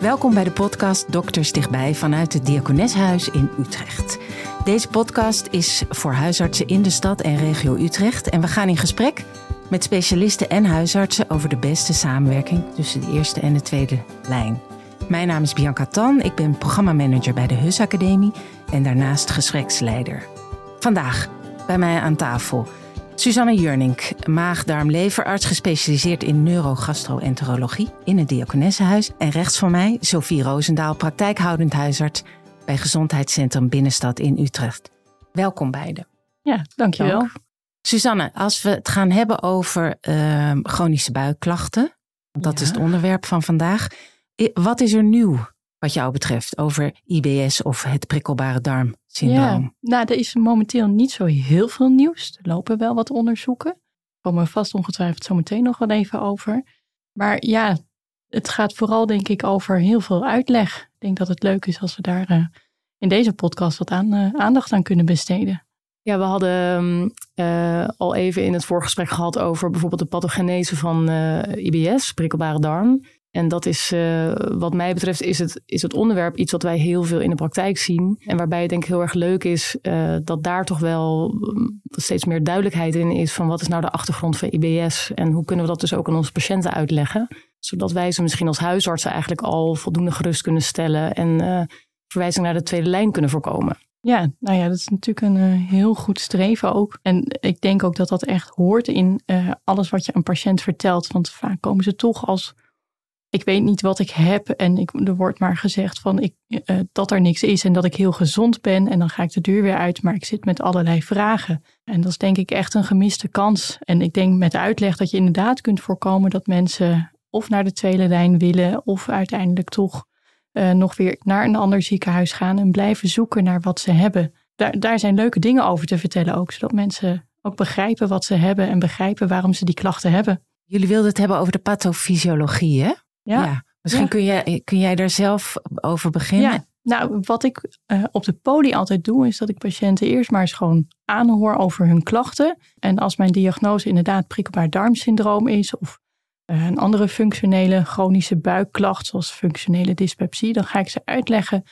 Welkom bij de podcast Dokters Dichtbij vanuit het Diakoneshuis in Utrecht. Deze podcast is voor huisartsen in de stad en regio Utrecht. En we gaan in gesprek met specialisten en huisartsen over de beste samenwerking tussen de eerste en de tweede lijn. Mijn naam is Bianca Tan, ik ben programmamanager bij de HUS Academie en daarnaast gespreksleider. Vandaag bij mij aan tafel Susanne Jurnink, maag-darm-leverarts gespecialiseerd in neurogastroenterologie in het Diakonessenhuis. En rechts van mij Sophie Roosendaal, praktijkhoudend huisarts bij Gezondheidscentrum Binnenstad in Utrecht. Welkom beiden. Ja, dankjewel. Dank. Susanne, als we het gaan hebben over uh, chronische buikklachten, dat is het onderwerp van vandaag. Wat is er nieuw wat jou betreft over IBS of het prikkelbare Ja, nou, er is momenteel niet zo heel veel nieuws. Er lopen wel wat onderzoeken. Daar komen we vast ongetwijfeld zo meteen nog wel even over. Maar ja, het gaat vooral denk ik over heel veel uitleg. Ik denk dat het leuk is als we daar uh, in deze podcast wat aan, uh, aandacht aan kunnen besteden. Ja, we hadden uh, al even in het voorgesprek gehad over bijvoorbeeld de pathogenese van IBS, prikkelbare darm. En dat is, uh, wat mij betreft, is het, is het onderwerp iets wat wij heel veel in de praktijk zien. En waarbij het denk ik heel erg leuk is uh, dat daar toch wel mm, steeds meer duidelijkheid in is van wat is nou de achtergrond van IBS en hoe kunnen we dat dus ook aan onze patiënten uitleggen. Zodat wij ze misschien als huisartsen eigenlijk al voldoende gerust kunnen stellen en uh, verwijzing naar de tweede lijn kunnen voorkomen. Ja, nou ja, dat is natuurlijk een heel goed streven ook. En ik denk ook dat dat echt hoort in alles wat je een patiënt vertelt. Want vaak komen ze toch als ik weet niet wat ik heb en ik, er wordt maar gezegd van ik, uh, dat er niks is en dat ik heel gezond ben en dan ga ik de deur weer uit, maar ik zit met allerlei vragen. En dat is denk ik echt een gemiste kans. En ik denk met uitleg dat je inderdaad kunt voorkomen dat mensen of naar de tweede lijn willen of uiteindelijk toch uh, nog weer naar een ander ziekenhuis gaan en blijven zoeken naar wat ze hebben. Daar, daar zijn leuke dingen over te vertellen ook, zodat mensen ook begrijpen wat ze hebben en begrijpen waarom ze die klachten hebben. Jullie wilden het hebben over de pathofysiologie, hè? Ja. Misschien Kun, jij, kun jij daar zelf over beginnen? Ja. Nou, wat ik uh, op de poli altijd doe, is dat ik patiënten eerst maar eens gewoon aanhoor over hun klachten. En als mijn diagnose inderdaad prikkelbaar darmsyndroom is of uh, een andere functionele chronische buikklacht, zoals functionele dyspepsie, dan ga ik ze uitleggen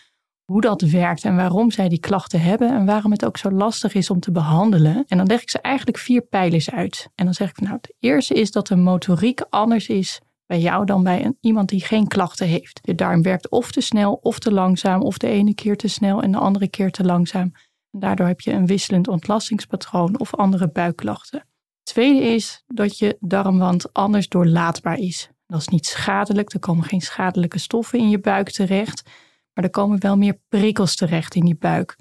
hoe dat werkt en waarom zij die klachten hebben en waarom het ook zo lastig is om te behandelen. En dan leg ik ze eigenlijk vier pijlers uit. En dan zeg ik, nou, het eerste is dat de motoriek anders is bij jou dan bij een, iemand die geen klachten heeft. De darm werkt of te snel of te langzaam, of de ene keer te snel en de andere keer te langzaam. En daardoor heb je een wisselend ontlastingspatroon of andere buikklachten. Tweede is dat je darmwand anders doorlaatbaar is. Dat is niet schadelijk, er komen geen schadelijke stoffen in je buik terecht, maar er komen wel meer prikkels terecht in je buik.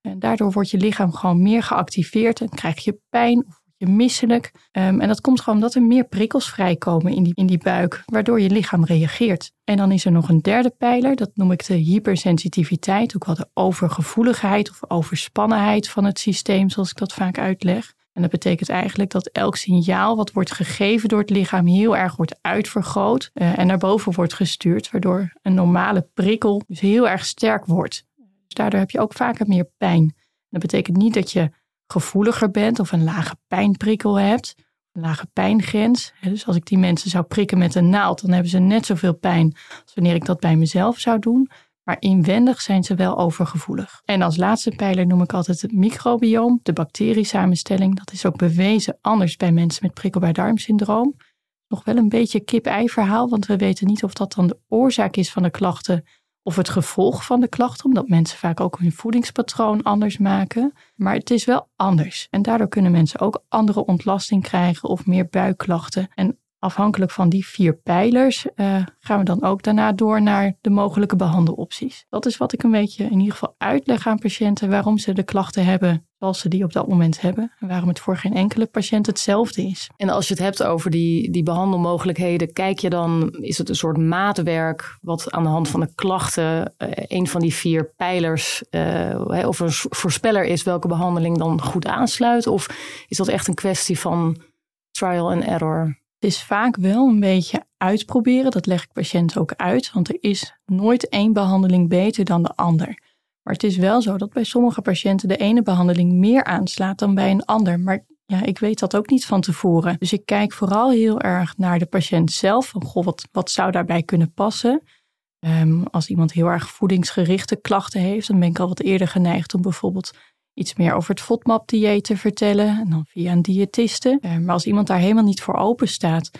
En daardoor wordt je lichaam gewoon meer geactiveerd en krijg je pijn of je misselijk. Um, en dat komt gewoon omdat er meer prikkels vrijkomen in die, in die buik, waardoor je lichaam reageert. En dan is er nog een derde pijler, dat noem ik de hypersensitiviteit, ook wel de overgevoeligheid of overspannenheid van het systeem, zoals ik dat vaak uitleg. En dat betekent eigenlijk dat elk signaal wat wordt gegeven door het lichaam heel erg wordt uitvergroot uh, en naar boven wordt gestuurd, waardoor een normale prikkel dus heel erg sterk wordt. Dus daardoor heb je ook vaker meer pijn. Dat betekent niet dat je gevoeliger bent of een lage pijnprikkel hebt, een lage pijngrens. Dus als ik die mensen zou prikken met een naald, dan hebben ze net zoveel pijn als wanneer ik dat bij mezelf zou doen. Maar inwendig zijn ze wel overgevoelig. En als laatste pijler noem ik altijd het microbioom, de bacteriesamenstelling. Dat is ook bewezen anders bij mensen met prikkelbaar darmsyndroom. Nog wel een beetje kip-ei verhaal, want we weten niet of dat dan de oorzaak is van de klachten of het gevolg van de klachten, omdat mensen vaak ook hun voedingspatroon anders maken. Maar het is wel anders. En daardoor kunnen mensen ook andere ontlasting krijgen of meer buikklachten. En afhankelijk van die vier pijlers uh, gaan we dan ook daarna door naar de mogelijke behandelopties. Dat is wat ik een beetje in ieder geval uitleg aan patiënten waarom ze de klachten hebben zoals ze die op dat moment hebben. En waarom het voor geen enkele patiënt hetzelfde is. En als je het hebt over die, die behandelmogelijkheden, kijk je dan, is het een soort maatwerk wat aan de hand van de klachten uh, een van die vier pijlers uh, of een voorspeller is welke behandeling dan goed aansluit? Of is dat echt een kwestie van trial and error? Het is vaak wel een beetje uitproberen. Dat leg ik patiënten ook uit, want er is nooit één behandeling beter dan de ander. Maar het is wel zo dat bij sommige patiënten de ene behandeling meer aanslaat dan bij een ander. Maar ja, ik weet dat ook niet van tevoren. Dus ik kijk vooral heel erg naar de patiënt zelf. Van, wat, wat zou daarbij kunnen passen? Ehm, als iemand heel erg voedingsgerichte klachten heeft, dan ben ik al wat eerder geneigd om bijvoorbeeld iets meer over het FODMAP-dieet te vertellen. En dan via een diëtiste. Ehm, maar als iemand daar helemaal niet voor open staat,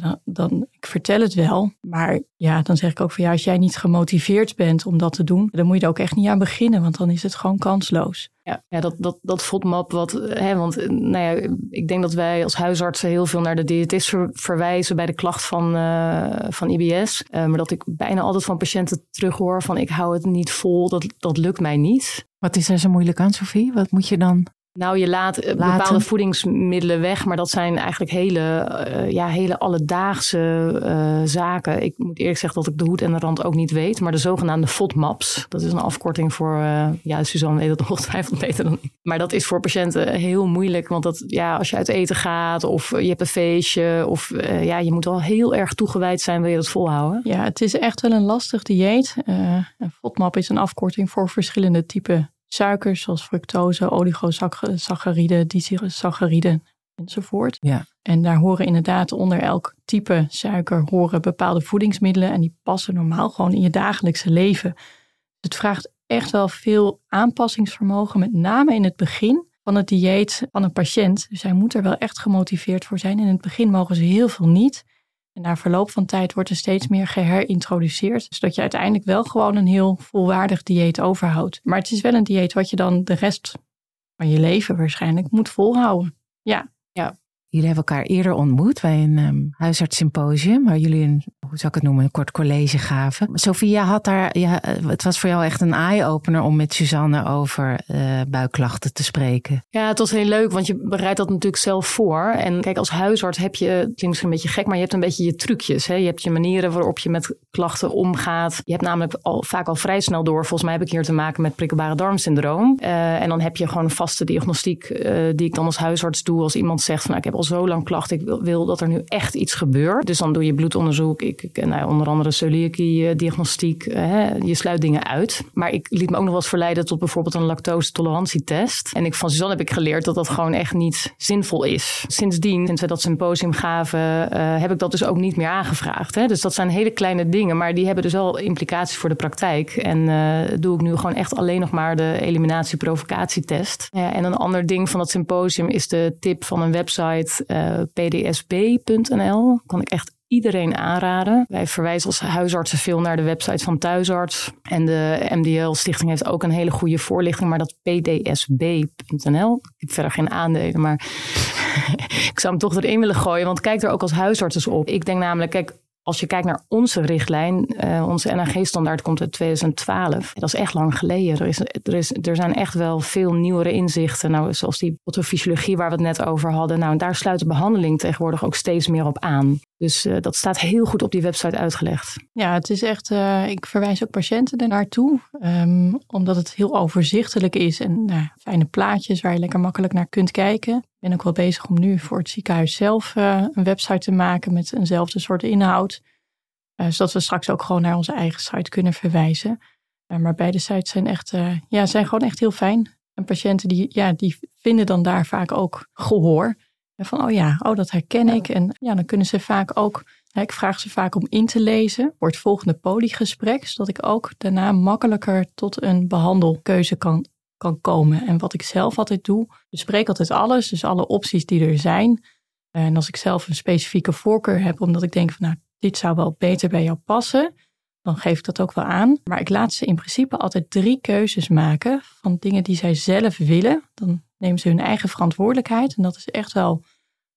dan, dan, ik vertel het wel. Maar ja, dan zeg ik ook van ja, als jij niet gemotiveerd bent om dat te doen, dan moet je er ook echt niet aan beginnen, want dan is het gewoon kansloos. Ja, ja dat, dat, dat FODMAP, wat, hè, want eh, nou ja, ik denk dat wij als huisartsen heel veel naar de diëtist verwijzen bij de klacht van, uh, van IBS. Uh, eh, maar dat ik bijna altijd van patiënten terughoor van ik hou het niet vol, dat, dat lukt mij niet. Wat is er zo moeilijk aan, Sophie? Wat moet je dan nou, je laat eh, bepaalde voedingsmiddelen weg, maar dat zijn eigenlijk hele, uh, ja, hele alledaagse uh, zaken. Ik moet eerlijk zeggen dat ik de hoed en de rand ook niet weet, maar de zogenaamde FODMAPs, dat is een afkorting voor, uh, ja, Suzanne weet het ongetwijfeld beter dan ik. Maar dat is voor patiënten heel moeilijk, want dat, ja, als je uit eten gaat of je hebt een feestje of ja, je moet wel heel erg toegewijd zijn, wil je dat volhouden. Ja, het is echt wel een lastig dieet. een FODMAP is een afkorting voor verschillende typen suikers zoals fructose, oligosacchariden, disacchariden enzovoort. Ja. En daar horen inderdaad onder elk type suiker horen bepaalde voedingsmiddelen en die passen normaal gewoon in je dagelijkse leven. Het vraagt echt wel veel aanpassingsvermogen, met name in het begin van het dieet van een patiënt. Dus hij moet er wel echt gemotiveerd voor zijn. In het begin mogen ze heel veel niet. En na verloop van tijd wordt er steeds meer geherintroduceerd. Zodat je uiteindelijk wel gewoon een heel volwaardig dieet overhoudt. Maar het is wel een dieet wat je dan de rest van je leven waarschijnlijk moet volhouden. Ja. Ja, Jullie hebben elkaar eerder ontmoet bij een um, huisartssymposium, waar jullie een, hoe zou ik het noemen, een kort college gaven. Sophia had daar, ja, het was voor jou echt een eye-opener om met Suzanne over uh, buikklachten te spreken. Ja, het was heel leuk, want je bereidt dat natuurlijk zelf voor. En kijk, als huisarts heb je, het klinkt misschien een beetje gek, maar je hebt een beetje je trucjes. Hè? Je hebt je manieren waarop je met klachten omgaat. Je hebt namelijk al, vaak al vrij snel door, volgens mij heb ik hier te maken met prikkelbare darmsyndroom. Uh, en dan heb je gewoon een vaste diagnostiek die ik dan als huisarts doe als iemand zegt van nou, ik heb al zo lang klachten. Ik wil, wil, dat er nu echt iets gebeurt. Dus dan doe je bloedonderzoek. Ik, ik nou, onder andere celiakie-diagnostiek. Eh, je sluit dingen uit. Maar ik liet me ook nog wel eens verleiden tot bijvoorbeeld een lactose-tolerantietest. En ik, van Suzanne heb ik geleerd dat dat gewoon echt niet zinvol is. Sindsdien, sinds we dat symposium gaven, uh, heb ik dat dus ook niet meer aangevraagd. Hè? Dus dat zijn hele kleine dingen, maar die hebben dus wel implicaties voor de praktijk. En doe ik nu gewoon echt alleen nog maar de eliminatie-provocatietest. En een ander ding van dat symposium is de tip van een website uh, pdsb.nl. Kan ik echt iedereen aanraden. Wij verwijzen als huisartsen veel naar de website van Thuisarts. En de MDL-stichting heeft ook een hele goede voorlichting, maar dat pdsb.nl. Ik heb verder geen aandelen, maar ik zou hem toch erin willen gooien, want kijk er ook als huisarts op. Ik denk namelijk, kijk, als je kijkt naar onze richtlijn, uh, onze NAG-standaard komt uit 2012. Dat is echt lang geleden. Er, is, er, is, er zijn echt wel veel nieuwere inzichten, nou, zoals die patofysiologie waar we het net over hadden. Nou, en daar sluit de behandeling tegenwoordig ook steeds meer op aan. Dus uh, dat staat heel goed op die website uitgelegd. Ja, het is echt, uh, ik verwijs ook patiënten er naartoe, um, omdat het heel overzichtelijk is en nou, fijne plaatjes waar je lekker makkelijk naar kunt kijken. Ik ben ook wel bezig om nu voor het ziekenhuis zelf uh, een website te maken met eenzelfde soort inhoud. zodat we straks ook gewoon naar onze eigen site kunnen verwijzen. maar beide sites zijn echt, ja, zijn gewoon echt heel fijn. En patiënten die, ja, die vinden dan daar vaak ook gehoor. En van, oh ja, oh, dat herken ik. En ja, dan kunnen ze vaak ook, ik vraag ze vaak om in te lezen voor het volgende polygesprek, zodat ik ook daarna makkelijker tot een behandelkeuze kan, kan komen. En wat ik zelf altijd doe, bespreek altijd alles, dus alle opties die er zijn. En als ik zelf een specifieke voorkeur heb, omdat ik denk van, nou, dit zou wel beter bij jou passen, dan geef ik dat ook wel aan. Maar ik laat ze in principe altijd drie keuzes maken van dingen die zij zelf willen. Dan nemen ze hun eigen verantwoordelijkheid. En dat is echt wel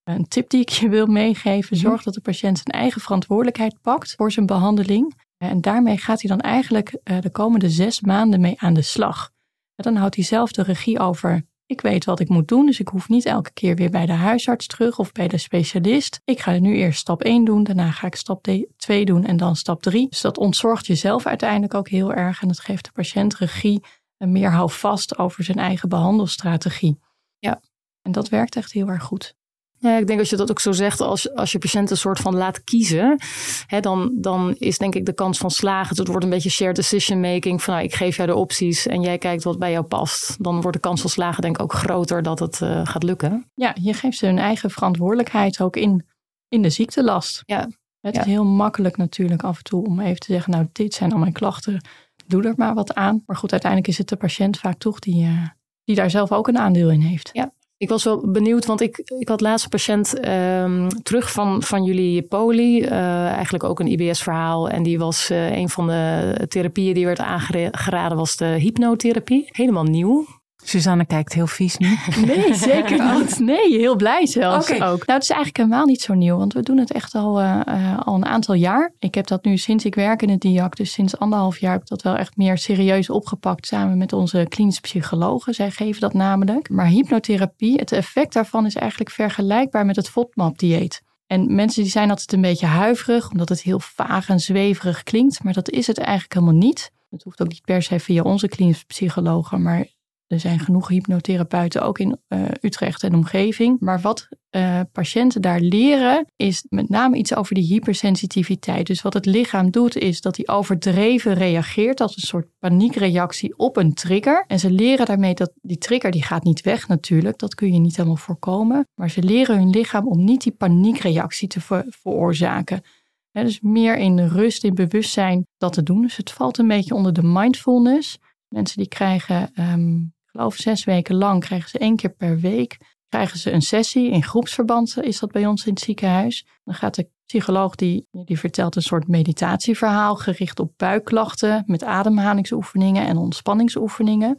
een tip die ik je wil meegeven. Mhm. Zorg dat de patiënt zijn eigen verantwoordelijkheid pakt voor zijn behandeling. En daarmee gaat hij dan eigenlijk eh, de komende zes maanden mee aan de slag. Dan houdt hij zelf de regie over. Ik weet wat ik moet doen, dus ik hoef niet elke keer weer bij de huisarts terug of bij de specialist. Ik ga nu eerst stap 1 doen, daarna ga ik stap 2 doen en dan stap 3. Dus dat ontzorgt jezelf uiteindelijk ook heel erg en dat geeft de patiënt regie en meer houvast over zijn eigen behandelstrategie. Ja. En dat werkt echt heel erg goed. Ja, ik denk als je dat ook zo zegt, als, als je patiënt een soort van laat kiezen, hè, dan, dan is denk ik de kans van slagen. Het wordt een beetje shared decision making. Van nou, ik geef jou de opties en jij kijkt wat bij jou past. Dan wordt de kans van slagen denk ik ook groter dat het uh, gaat lukken. Ja, je geeft ze hun eigen verantwoordelijkheid ook in, in de ziektelast. Ja, Het is heel makkelijk natuurlijk af en toe om even te zeggen, nou dit zijn al mijn klachten, doe er maar wat aan. Maar goed, uiteindelijk is het de patiënt vaak toch die, uh, die daar zelf ook een aandeel in heeft. Ja, ik was wel benieuwd, want ik, ik had laatst een patiënt um, terug van, van jullie poli. Uh, eigenlijk ook een IBS-verhaal. En die was uh, een van de therapieën die werd aangeraden, was de hypnotherapie. Helemaal nieuw. Suzanne kijkt heel vies nu. Nee, zeker niet. Nee, heel blij zelfs okay. ook. Nou, het is eigenlijk helemaal niet zo nieuw, want we doen het echt al, uh, uh, al een aantal jaar. Ik heb dat nu sinds ik werk in het DIAC, dus sinds anderhalf jaar heb ik dat wel echt meer serieus opgepakt samen met onze klinische psychologen. Zij geven dat namelijk. Maar hypnotherapie, het effect daarvan is eigenlijk vergelijkbaar met het FODMAP-dieet. En mensen die zijn altijd een beetje huiverig, omdat het heel vaag en zweverig klinkt. Maar dat is het eigenlijk helemaal niet. Het hoeft ook niet per se via onze klinische psychologen, maar er zijn genoeg hypnotherapeuten ook in uh, Utrecht en omgeving. Maar wat uh, patiënten daar leren is met name iets over die hypersensitiviteit. Dus wat het lichaam doet is dat hij overdreven reageert als een soort paniekreactie op een trigger. En ze leren daarmee dat die trigger die gaat niet weg natuurlijk. Dat kun je niet helemaal voorkomen. Maar ze leren hun lichaam om niet die paniekreactie te ver veroorzaken. Dus meer in rust, in bewustzijn dat te doen. Dus het valt een beetje onder de mindfulness. Mensen die krijgen um, geloof zes weken lang krijgen ze één keer per week krijgen ze een sessie. In groepsverband is dat bij ons in het ziekenhuis. Dan gaat de psycholoog die, die vertelt een soort meditatieverhaal gericht op buikklachten met ademhalingsoefeningen en ontspanningsoefeningen.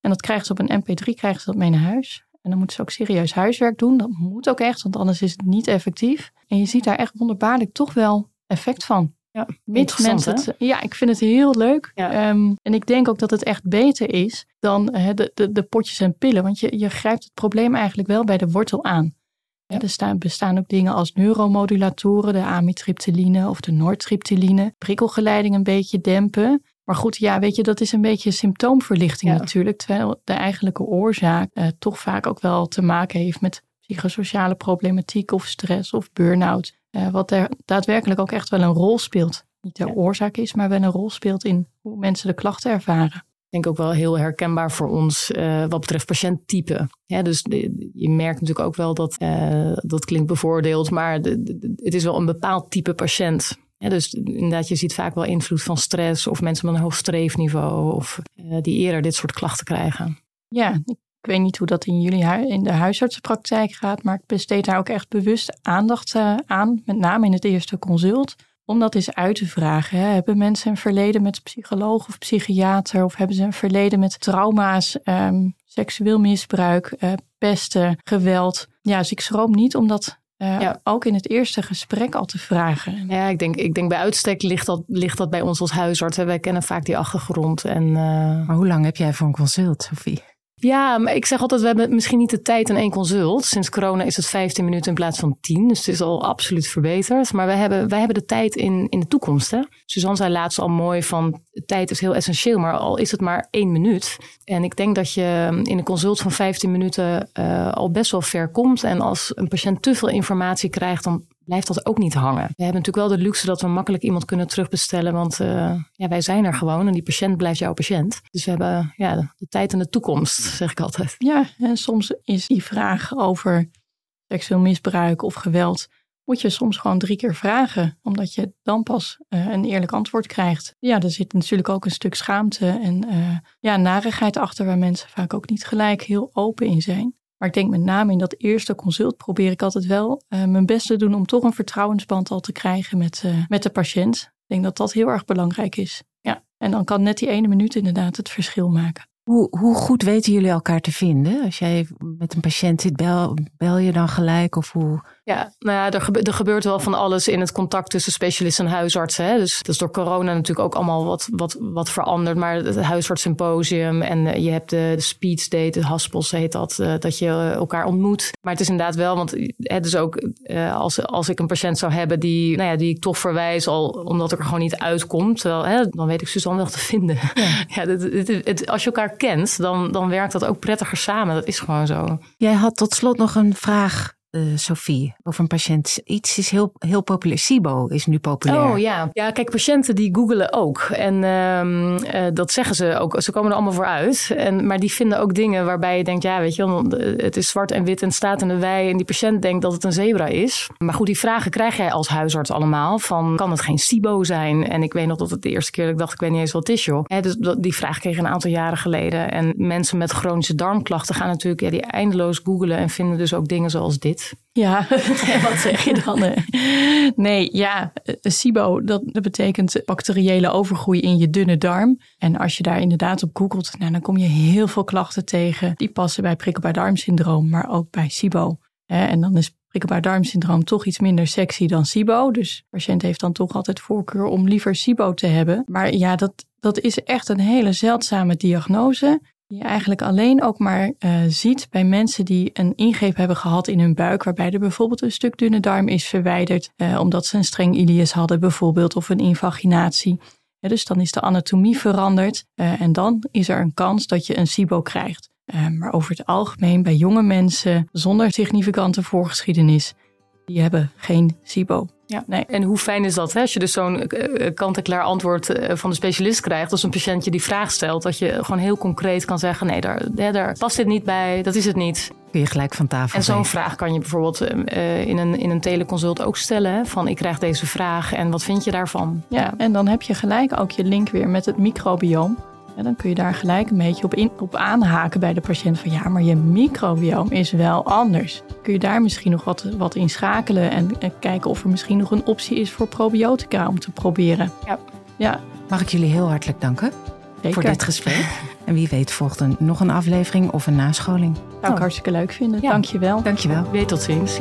En dat krijgen ze op een mp3 krijgen ze dat mee naar huis. En dan moeten ze ook serieus huiswerk doen. Dat moet ook echt, want anders is het niet effectief. En je ziet daar echt wonderbaarlijk toch wel effect van. Ja, mensen het, ja, ik vind het heel leuk. Ja. Um, en ik denk ook dat het echt beter is dan de, de, de, potjes en pillen. Want je, je grijpt het probleem eigenlijk wel bij de wortel aan. Ja. Er staan, bestaan ook dingen als neuromodulatoren, de amitriptyline of de noortriptyline. Prikkelgeleiding een beetje dempen. Maar goed, ja, weet je, dat is een beetje symptoomverlichting ja. natuurlijk. Terwijl de eigenlijke oorzaak uh, toch vaak ook wel te maken heeft met psychosociale problematiek of stress of burn-out. Uh, wat er daadwerkelijk ook echt wel een rol speelt. Niet de ja. oorzaak is, maar wel een rol speelt in hoe mensen de klachten ervaren. Ik denk ook wel heel herkenbaar voor ons uh, wat betreft patiënttype. Ja, dus de, je merkt natuurlijk ook wel dat, uh, dat klinkt bevoordeeld, maar de, de, het is wel een bepaald type patiënt. Ja, dus inderdaad, je ziet vaak wel invloed van stress of mensen met een hoog streefniveau of uh, die eerder dit soort klachten krijgen. Ja, ik weet niet hoe dat in jullie in de huisartsenpraktijk gaat, maar ik besteed daar ook echt bewust aandacht uh, aan, met name in het eerste consult, om dat eens uit te vragen. Hè. Hebben mensen een verleden met psycholoog of psychiater, of hebben ze een verleden met trauma's, um, seksueel misbruik, uh, pesten, geweld? Ja, dus ik schroom niet om dat uh, ja. ook in het eerste gesprek al te vragen. Ja, ik denk, ik denk bij uitstek ligt dat, ligt dat bij ons als huisarts. Wij kennen vaak die achtergrond. En, Maar hoe lang heb jij voor een consult, Sophie? Ja, ik zeg altijd, we hebben misschien niet de tijd in één consult. Sinds corona is het 15 minuten in plaats van 10. Dus het is al absoluut verbeterd. Maar wij hebben, wij hebben de tijd in, in de toekomst. Hè? Suzanne zei laatst al mooi van, tijd is heel essentieel. Maar al is het maar één minuut. En ik denk dat je in een consult van 15 minuten uh, al best wel ver komt. En als een patiënt te veel informatie krijgt, dan blijft dat ook niet hangen. We hebben natuurlijk wel de luxe dat we makkelijk iemand kunnen terugbestellen, want uh, ja, wij zijn er gewoon en die patiënt blijft jouw patiënt. Dus we hebben ja, de tijd en de toekomst, zeg ik altijd. Ja, en soms is die vraag over seksueel misbruik of geweld, moet je soms gewoon drie keer vragen, omdat je dan pas uh, een eerlijk antwoord krijgt. Ja, er zit natuurlijk ook een stuk schaamte en uh, ja, narigheid achter, waar mensen vaak ook niet gelijk heel open in zijn. Maar ik denk met name in dat eerste consult probeer ik altijd wel uh, mijn best te doen om toch een vertrouwensband al te krijgen met, uh, met de patiënt. Ik denk dat dat heel erg belangrijk is. Ja. En dan kan net die ene minuut inderdaad het verschil maken. Hoe, hoe goed weten jullie elkaar te vinden? Als jij met een patiënt zit, bel, bel je dan gelijk? Of hoe? Ja, nou ja, er, gebe er gebeurt wel van alles in het contact tussen specialist en huisartsen. Hè? Dus dat is door corona natuurlijk ook allemaal wat, wat, wat veranderd. Maar het huisartssymposium en uh, je hebt de, de speed date, de haspels heet dat, uh, dat je elkaar ontmoet. Maar het is inderdaad wel, want het is ook uh, als, als ik een patiënt zou hebben die, nou ja, die ik toch verwijs al omdat ik er gewoon niet uitkomt. Terwijl, hè, dan weet ik Suzanne wel te vinden. Ja. ja dit, dit, het, als je elkaar kent, dan, dan werkt dat ook prettiger samen. Dat is gewoon zo. Jij had tot slot nog een vraag uh, Sophie, over een patiënt. Iets is heel, heel populair. SIBO is nu populair. Oh ja. Ja, kijk, patiënten die googelen ook. En uh, dat zeggen ze ook. Ze komen er allemaal voor uit. En, maar die vinden ook dingen waarbij je denkt, ja, weet je, het is zwart en wit en staat in de wei. En die patiënt denkt dat het een zebra is. Maar goed, die vragen krijg jij als huisarts allemaal. Van, kan het geen SIBO zijn? En ik weet nog dat het de eerste keer dat ik dacht, ik weet niet eens wat het is, joh. dus die vraag kreeg ik een aantal jaren geleden. En mensen met chronische darmklachten gaan natuurlijk ja, die eindeloos googelen en vinden dus ook dingen zoals dit. Ja, wat zeg je dan? Nee, ja, SIBO, dat, dat betekent bacteriële overgroei in je dunne darm. En als je daar inderdaad op googelt, nou, dan kom je heel veel klachten tegen. Die passen bij prikkelbaar darmsyndroom, maar ook bij SIBO. En dan is prikkelbaar darmsyndroom toch iets minder sexy dan SIBO. Dus de patiënt heeft dan toch altijd voorkeur om liever SIBO te hebben. Maar ja, dat, dat is echt een hele zeldzame diagnose die je eigenlijk alleen ook maar uh, ziet bij mensen die een ingreep hebben gehad in hun buik, waarbij er bijvoorbeeld een stuk dunne darm is verwijderd, uh, omdat ze een streng ilius hadden bijvoorbeeld, of een invaginatie. Dus dan is de anatomie veranderd uh, en dan is er een kans dat je een SIBO krijgt. maar over het algemeen bij jonge mensen zonder significante voorgeschiedenis, die hebben geen SIBO. Ja. Nee. En hoe fijn is dat hè? als je dus zo'n uh, kant-en-klaar antwoord uh, van de specialist krijgt, als een patiënt je die vraag stelt, dat je gewoon heel concreet kan zeggen: nee, daar, daar past dit niet bij, dat is het niet. Kun je gelijk van tafel. En zo'n vraag kan je bijvoorbeeld uh, in, een, in een teleconsult ook stellen: hè? van ik krijg deze vraag en wat vind je daarvan? Ja, en dan heb je gelijk ook je link weer met het microbioom. En dan kun je daar gelijk een beetje op, in, op aanhaken bij de patiënt van ja, maar je microbioom is wel anders. Kun je daar misschien nog wat, wat in schakelen en, kijken of er misschien nog een optie is voor probiotica om te proberen. Ja. ja. Mag ik jullie heel hartelijk danken voor dit gesprek. En wie weet volgt er nog een aflevering of een nascholing. Zou ik oh. hartstikke leuk vinden. Ja. Dank je wel. Dank je wel. Weet tot ziens.